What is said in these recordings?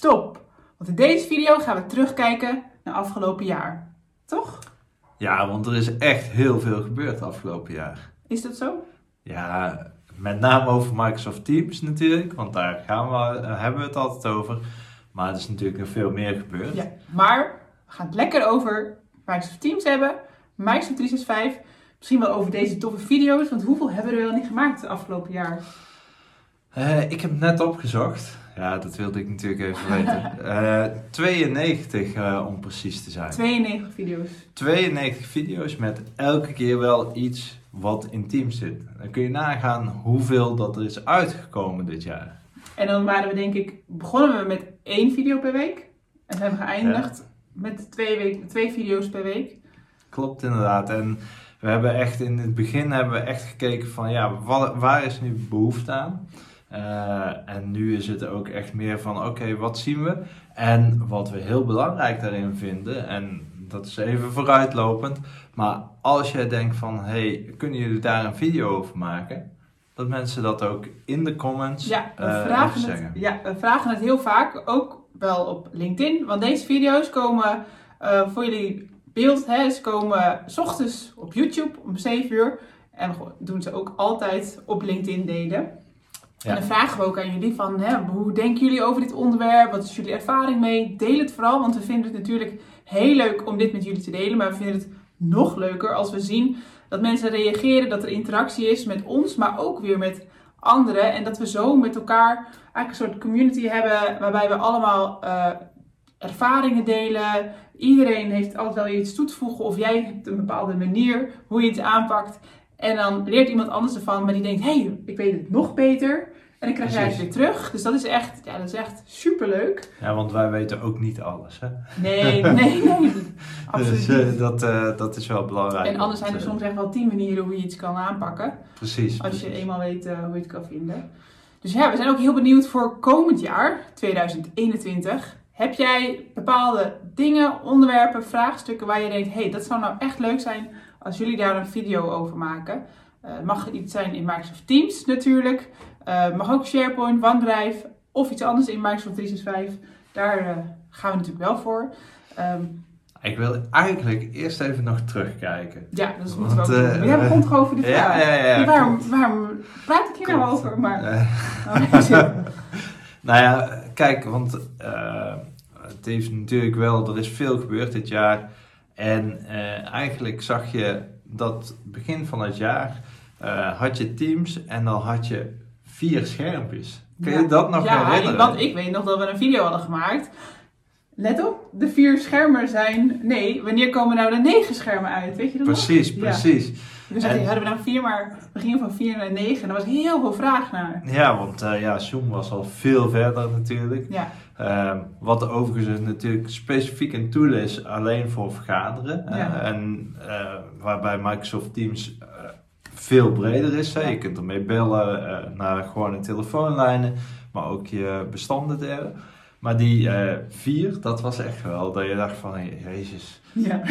Stop! Want in deze video gaan we terugkijken naar afgelopen jaar. Toch? Ja, want er is echt heel veel gebeurd afgelopen jaar. Is dat zo? Ja, met name over Microsoft Teams natuurlijk, want daar gaan we, hebben we het altijd over. Maar er is natuurlijk nog veel meer gebeurd. Ja, maar we gaan het lekker over Microsoft Teams hebben, Microsoft 365, misschien wel over deze toffe video's, want hoeveel hebben we er wel niet gemaakt het afgelopen jaar? Eh, ik heb het net opgezocht. Ja, dat wilde ik natuurlijk even weten. Eh 92 eh, om precies te zijn. 92 video's. 92 video's met elke keer wel iets wat in Teams zit. Dan kun je nagaan hoeveel dat er is uitgekomen dit jaar. En dan waren we denk ik, begonnen we met één video per week. En we hebben geëindigd met twee, week, twee video's per week. Klopt inderdaad. En we hebben echt in het begin hebben we echt gekeken van ja, wa- waar is nu behoefte aan? Eh, en nu is het ook echt meer van oké, wat zien we? En wat we heel belangrijk daarin vinden, en dat is even vooruitlopend, maar als jij denkt van hey, kunnen jullie daar een video over maken? Dat mensen dat ook in de comments Ja, we, eh, vragen het, ja, we vragen het heel vaak, ook wel op LinkedIn. Want deze video's komen eh, voor jullie beeld, hè, ze komen s ochtends op YouTube om 7 uur. En doen ze ook altijd op LinkedIn delen. En dan vragen we ook aan jullie van, hè, hoe denken jullie over dit onderwerp? Wat is jullie ervaring mee? Deel het vooral, want we vinden het natuurlijk heel leuk om dit met jullie te delen. Maar we vinden het nog leuker als we zien dat mensen reageren, dat er interactie is met ons, maar ook weer met anderen. En dat we zo met elkaar eigenlijk een soort community hebben waarbij we allemaal eh, ervaringen delen. Iedereen heeft altijd wel iets toe te voegen of jij hebt een bepaalde manier hoe je het aanpakt. En dan leert iemand anders ervan, maar die denkt, hé, hey, ik weet het nog beter. En dan krijg jij het weer terug. Dus dat is echt, ja, dat is echt superleuk. Ja, want wij weten ook niet alles. Hè? Nee, nee, nee. Absoluut Dus eh, dat, eh, dat is wel belangrijk. En anders zijn er eh, soms echt wel tien manieren hoe je iets kan aanpakken. Precies. Als je eenmaal weet hoe je het kan vinden. Dus ja, we zijn ook heel benieuwd voor komend jaar, 2021. Heb jij bepaalde dingen, onderwerpen, vraagstukken waar je denkt: hé, hey, dat zou nou echt leuk zijn als jullie daar een video over maken? Het mag iets zijn in Microsoft Teams natuurlijk. Het mag ook SharePoint, OneDrive of iets anders in Microsoft 365. Daar eh, gaan we natuurlijk wel voor. Ehm, Ik wil eigenlijk eerst even nog terugkijken. ja, dat moeten we ook Want, doen. eh, jij begon toch over de ja, vraag? ja, ja, waarom, klopt. waarom praat ik hier nou over? Maar, Oh, nou ja, kijk, want het heeft natuurlijk wel, er is veel gebeurd dit jaar. En eigenlijk zag je dat begin van het jaar had je Teams en dan had je vier schermpjes. Kun je Ja. dat nog ja, herinneren? want ik weet nog dat we een video hadden gemaakt. Let op, de vier schermen zijn... Nee, wanneer komen nou de negen schermen uit? Weet je dat nog? Precies, Ja. precies. Dus hadden En- we nou vier, maar we gingen van vier naar negen. En er was heel veel vraag naar. Ja, want eh, ja, Zoom was al veel verder natuurlijk. Ja, Ehm, wat overigens natuurlijk specifiek een tool is alleen voor vergaderen. eh, Ja. en eh, waarbij Microsoft Teams veel breder is. Hè. Je kunt ermee bellen eh, naar gewone telefoonlijnen, maar ook je bestanden delen. Maar die eh, vier, dat was echt wel dat je dacht van, jezus, ja.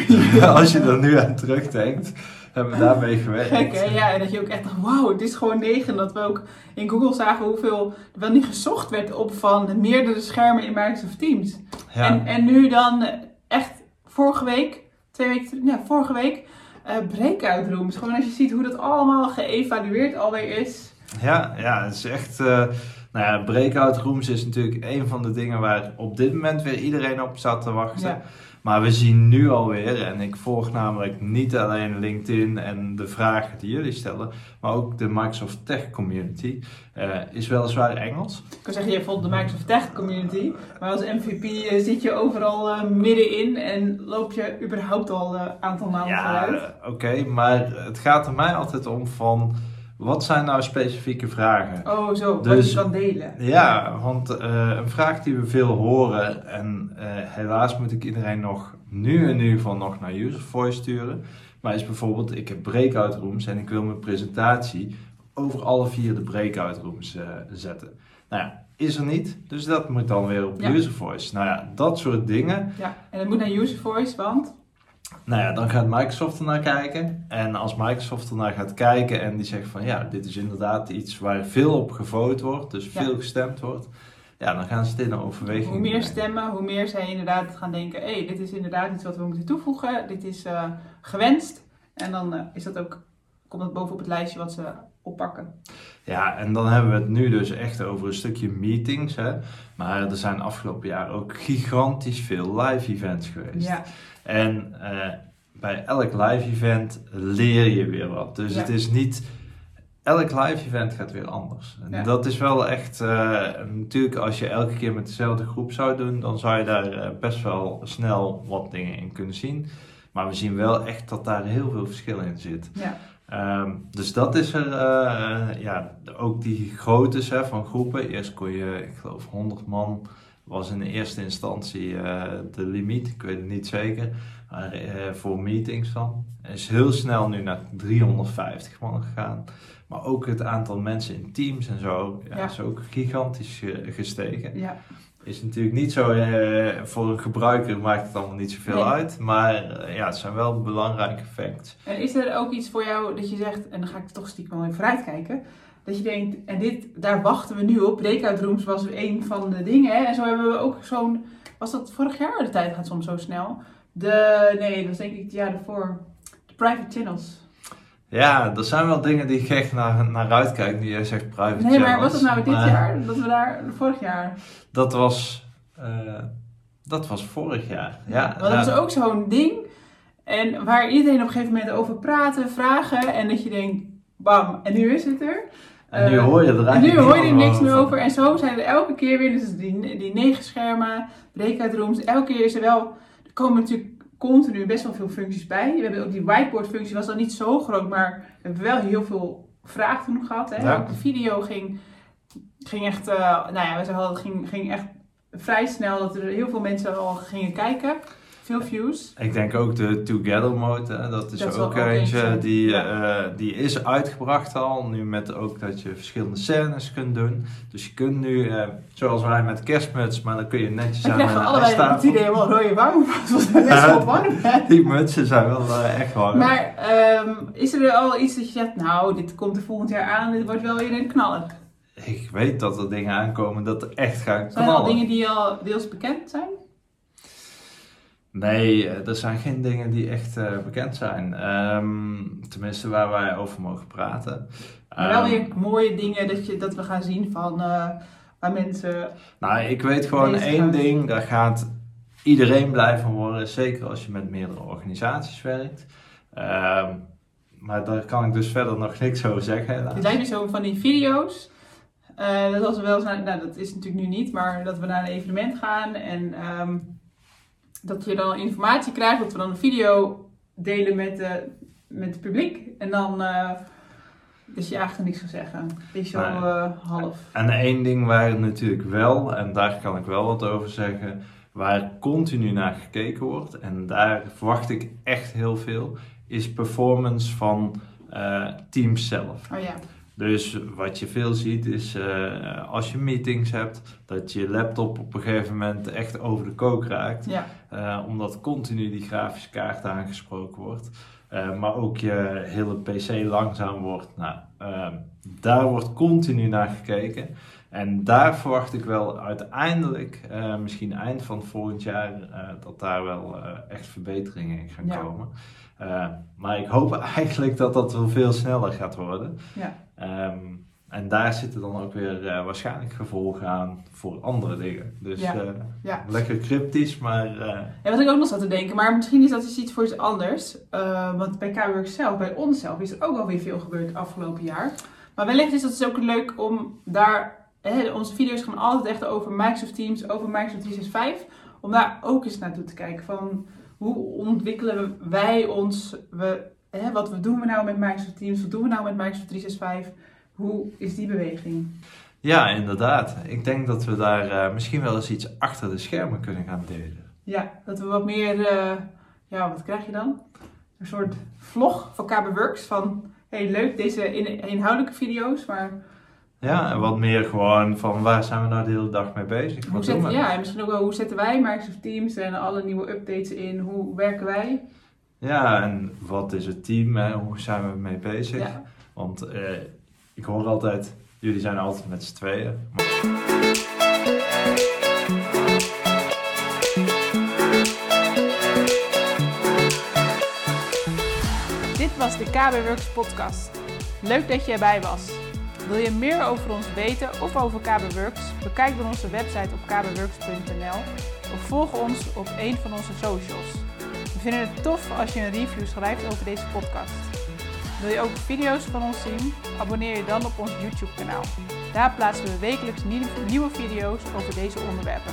als je er nu aan terugdenkt, hebben we daarmee gewerkt. Gek hè? Ja, en dat je ook echt dacht, wauw, het is gewoon negen. Dat we ook in Google zagen hoeveel er wel niet gezocht werd op van meerdere schermen in Microsoft Teams. Ja. En, en nu dan eh, echt vorige week, twee weken, ja, vorige week, eh breakout rooms. Gewoon als je ziet hoe dat allemaal geëvalueerd alweer is. Ja, ja, het is echt. eh, nou ja, breakout rooms is natuurlijk een van de dingen waar op dit moment weer iedereen op staat te wachten. Ja. Maar we zien nu alweer, en ik volg namelijk niet alleen LinkedIn en de vragen die jullie stellen, maar ook de Microsoft Tech Community. eh, is weliswaar Engels. Ik kan zeggen, je volgt de Microsoft Tech Community. Maar als MVP eh, zit je overal eh, middenin en loop je überhaupt al een aantal namen Ja, vooruit. oké, maar het gaat er mij altijd om van wat zijn nou specifieke vragen? Oh, zo, wat Dus- je kan delen. Ja, want eh, een vraag die we veel horen, en eh, helaas moet ik iedereen nog nu in ieder geval nog naar User Voice sturen, maar is bijvoorbeeld, ik heb breakout rooms en ik wil mijn presentatie over alle vier de breakout rooms eh, zetten. Nou ja, is er niet, dus dat moet dan weer op Ja. User Voice. Nou ja, dat soort dingen. Ja, en het moet naar user voice, want Nou ja, dan gaat Microsoft er naar kijken. En als Microsoft er naar gaat kijken en die zegt van ja, dit is inderdaad iets waar veel op gevoten wordt, dus Ja. veel gestemd wordt. Ja, dan gaan ze dit in overweging hoe meer stemmen, hoe meer zij inderdaad gaan denken: hé, hey, dit is inderdaad iets wat we moeten toevoegen, dit is eh, gewenst. En dan eh, is dat ook, komt dat bovenop het lijstje wat ze oppakken. Ja, en dan hebben we het nu dus echt over een stukje meetings. Hè? Maar er zijn afgelopen jaar ook gigantisch veel live events geweest. Ja, En eh, bij elk live event leer je weer wat. Dus Ja. het is niet. Elk live event gaat weer anders. En Ja. dat is wel echt. eh, natuurlijk, als je elke keer met dezelfde groep zou doen, dan zou je daar eh, best wel snel wat dingen in kunnen zien. Maar we zien wel echt dat daar heel veel verschil in zit. ja, Ehm, dus dat is er, ja, ook die groottes hè, van groepen. Eerst kon je, ik geloof 100 man was in de eerste instantie eh, de limiet, ik weet het niet zeker, maar eh, voor meetings dan. Is heel snel nu naar 350 man gegaan. Maar ook het aantal mensen in teams en zo ja, Ja. is ook gigantisch gestegen. ja. Is natuurlijk niet zo, eh, voor een gebruiker maakt het allemaal niet zoveel Nee. uit. Maar ja, het zijn wel belangrijke facts. En is er ook iets voor jou dat je zegt, en dan ga ik toch stiekem wel even vooruitkijken, dat je denkt, en dit, daar wachten we nu op. Breakout rooms was een van de dingen. En zo hebben we ook zo'n, was dat vorig jaar? De tijd gaat soms zo snel. De, nee, dat was denk ik het jaar ervoor. De private channels. Ja, er zijn wel dingen die ik echt naar, naar uitkijk, nu jij zegt private Nee, maar channels. was het nou dit Maar jaar? Dat we daar, vorig jaar. Dat was, eh, dat was vorig jaar. Ja, Want dat was ook zo'n ding. En waar iedereen op een gegeven moment over praten, vragen. En dat je denkt, bam, en nu is het er. En nu hoor je er En eigenlijk nu hoor je er niks meer over. En zo zijn er elke keer weer, dus die, die negen schermen, breakout rooms. Elke keer is er wel, er komen natuurlijk continu best wel veel functies bij. We hebben ook die whiteboard functie, was dan niet zo groot, maar we hebben wel heel veel vraag toen gehad. Hè? Ja. Ook de video ging, ging echt, eh, nou ja, we het ging, ging echt vrij snel dat er heel veel mensen al gingen kijken. Veel views. Ik denk ook de Together mode, hè, dat is Dat ook ook eentje die, Ja. eh, die is uitgebracht al. Nu met ook dat je verschillende scènes kunt doen. Dus je kunt nu, eh, zoals wij met kerstmuts, maar dan kun je netjes aan een allebei het idee helemaal rode warm. Zoals we best wel warm zijn. Die mutsen zijn wel eh, echt warm. Maar ehm, is er al iets dat je zegt, nou, dit komt er volgend jaar aan, dit wordt wel weer een knaller? Ik weet dat er dingen aankomen dat er echt gaan Zijn er al knallen. dingen die al deels bekend zijn? Nee, eh, er zijn geen dingen die echt eh, bekend zijn. Ehm, tenminste, waar wij over mogen praten. Maar wel Ehm, weer mooie dingen dat, je, dat we gaan zien van eh, waar mensen... Nou, ik weet gewoon één ding, daar gaat iedereen blij van worden. Zeker als je met meerdere organisaties werkt. Ehm, maar daar kan ik dus verder nog niks over zeggen. helaas. Het lijkt me zo van die video's. dat als we wel nou dat is natuurlijk nu niet, maar dat we naar een evenement gaan en dat je dan informatie krijgt, dat we dan een video delen met, de met het publiek. En dan eh dat je eigenlijk niks gaat zeggen. Is zo eh, half. En één ding waar natuurlijk wel, en daar kan ik wel wat over zeggen, waar continu naar gekeken wordt, en daar verwacht ik echt heel veel, is performance van eh, teams zelf. Oh ja. Dus wat je veel ziet is als je meetings hebt, dat je laptop op een gegeven moment echt over de kook raakt. Ja. Eh, omdat continu die grafische kaart aangesproken wordt. Eh, maar ook je hele PC langzaam wordt. Nou, ehm, daar wordt continu naar gekeken. En daar verwacht ik wel uiteindelijk, eh, misschien eind van volgend jaar, dat daar wel echt verbeteringen in gaan Ja. komen. Maar ik hoop eigenlijk dat dat wel veel sneller gaat worden. Ja. Ehm, en daar zitten dan ook weer eh, waarschijnlijk gevolgen aan voor andere dingen. Dus Ja. eh, Ja. lekker cryptisch, maar eh, En wat ik ook nog zat te denken, maar misschien is dat dus iets voor iets anders. Want bij K-Works zelf, bij ons zelf, is er ook alweer veel gebeurd het afgelopen jaar. Maar wellicht is dat dus ook leuk om daar, hè, onze video's gaan altijd echt over Microsoft Teams, over Microsoft 365. Om daar ook eens naartoe te kijken van hoe ontwikkelen wij ons. We hè, wat doen we nou met Microsoft Teams? Wat doen we nou met Microsoft 365? Hoe is die beweging? Ja, inderdaad. Ik denk dat we daar eh, misschien wel eens iets achter de schermen kunnen gaan delen. Ja, dat we wat meer, eh, ja, wat krijg je dan? Een soort vlog van KB Works van, hey leuk deze in, inhoudelijke video's, maar Ja, en wat meer gewoon van waar zijn we nou de hele dag mee bezig? hoe Wat doen zetten, we? ja, en misschien ook wel hoe zetten wij Microsoft Teams en alle nieuwe updates in? Hoe werken wij? Ja, en wat is het team? Hè? Hoe zijn we mee bezig? Ja. Want eh, ik hoor altijd, jullie zijn altijd met z'n tweeën. Dit was de KB Works podcast. Leuk dat je erbij was. Wil je meer over ons weten of over KB Works? Bekijk dan onze website op kbworks.nl of volg ons op een van onze socials. We vinden het tof als je een review schrijft over deze podcast. Wil je ook video's van ons zien? Abonneer je dan op ons YouTube kanaal. Daar plaatsen we wekelijks nieuwe video's over deze onderwerpen.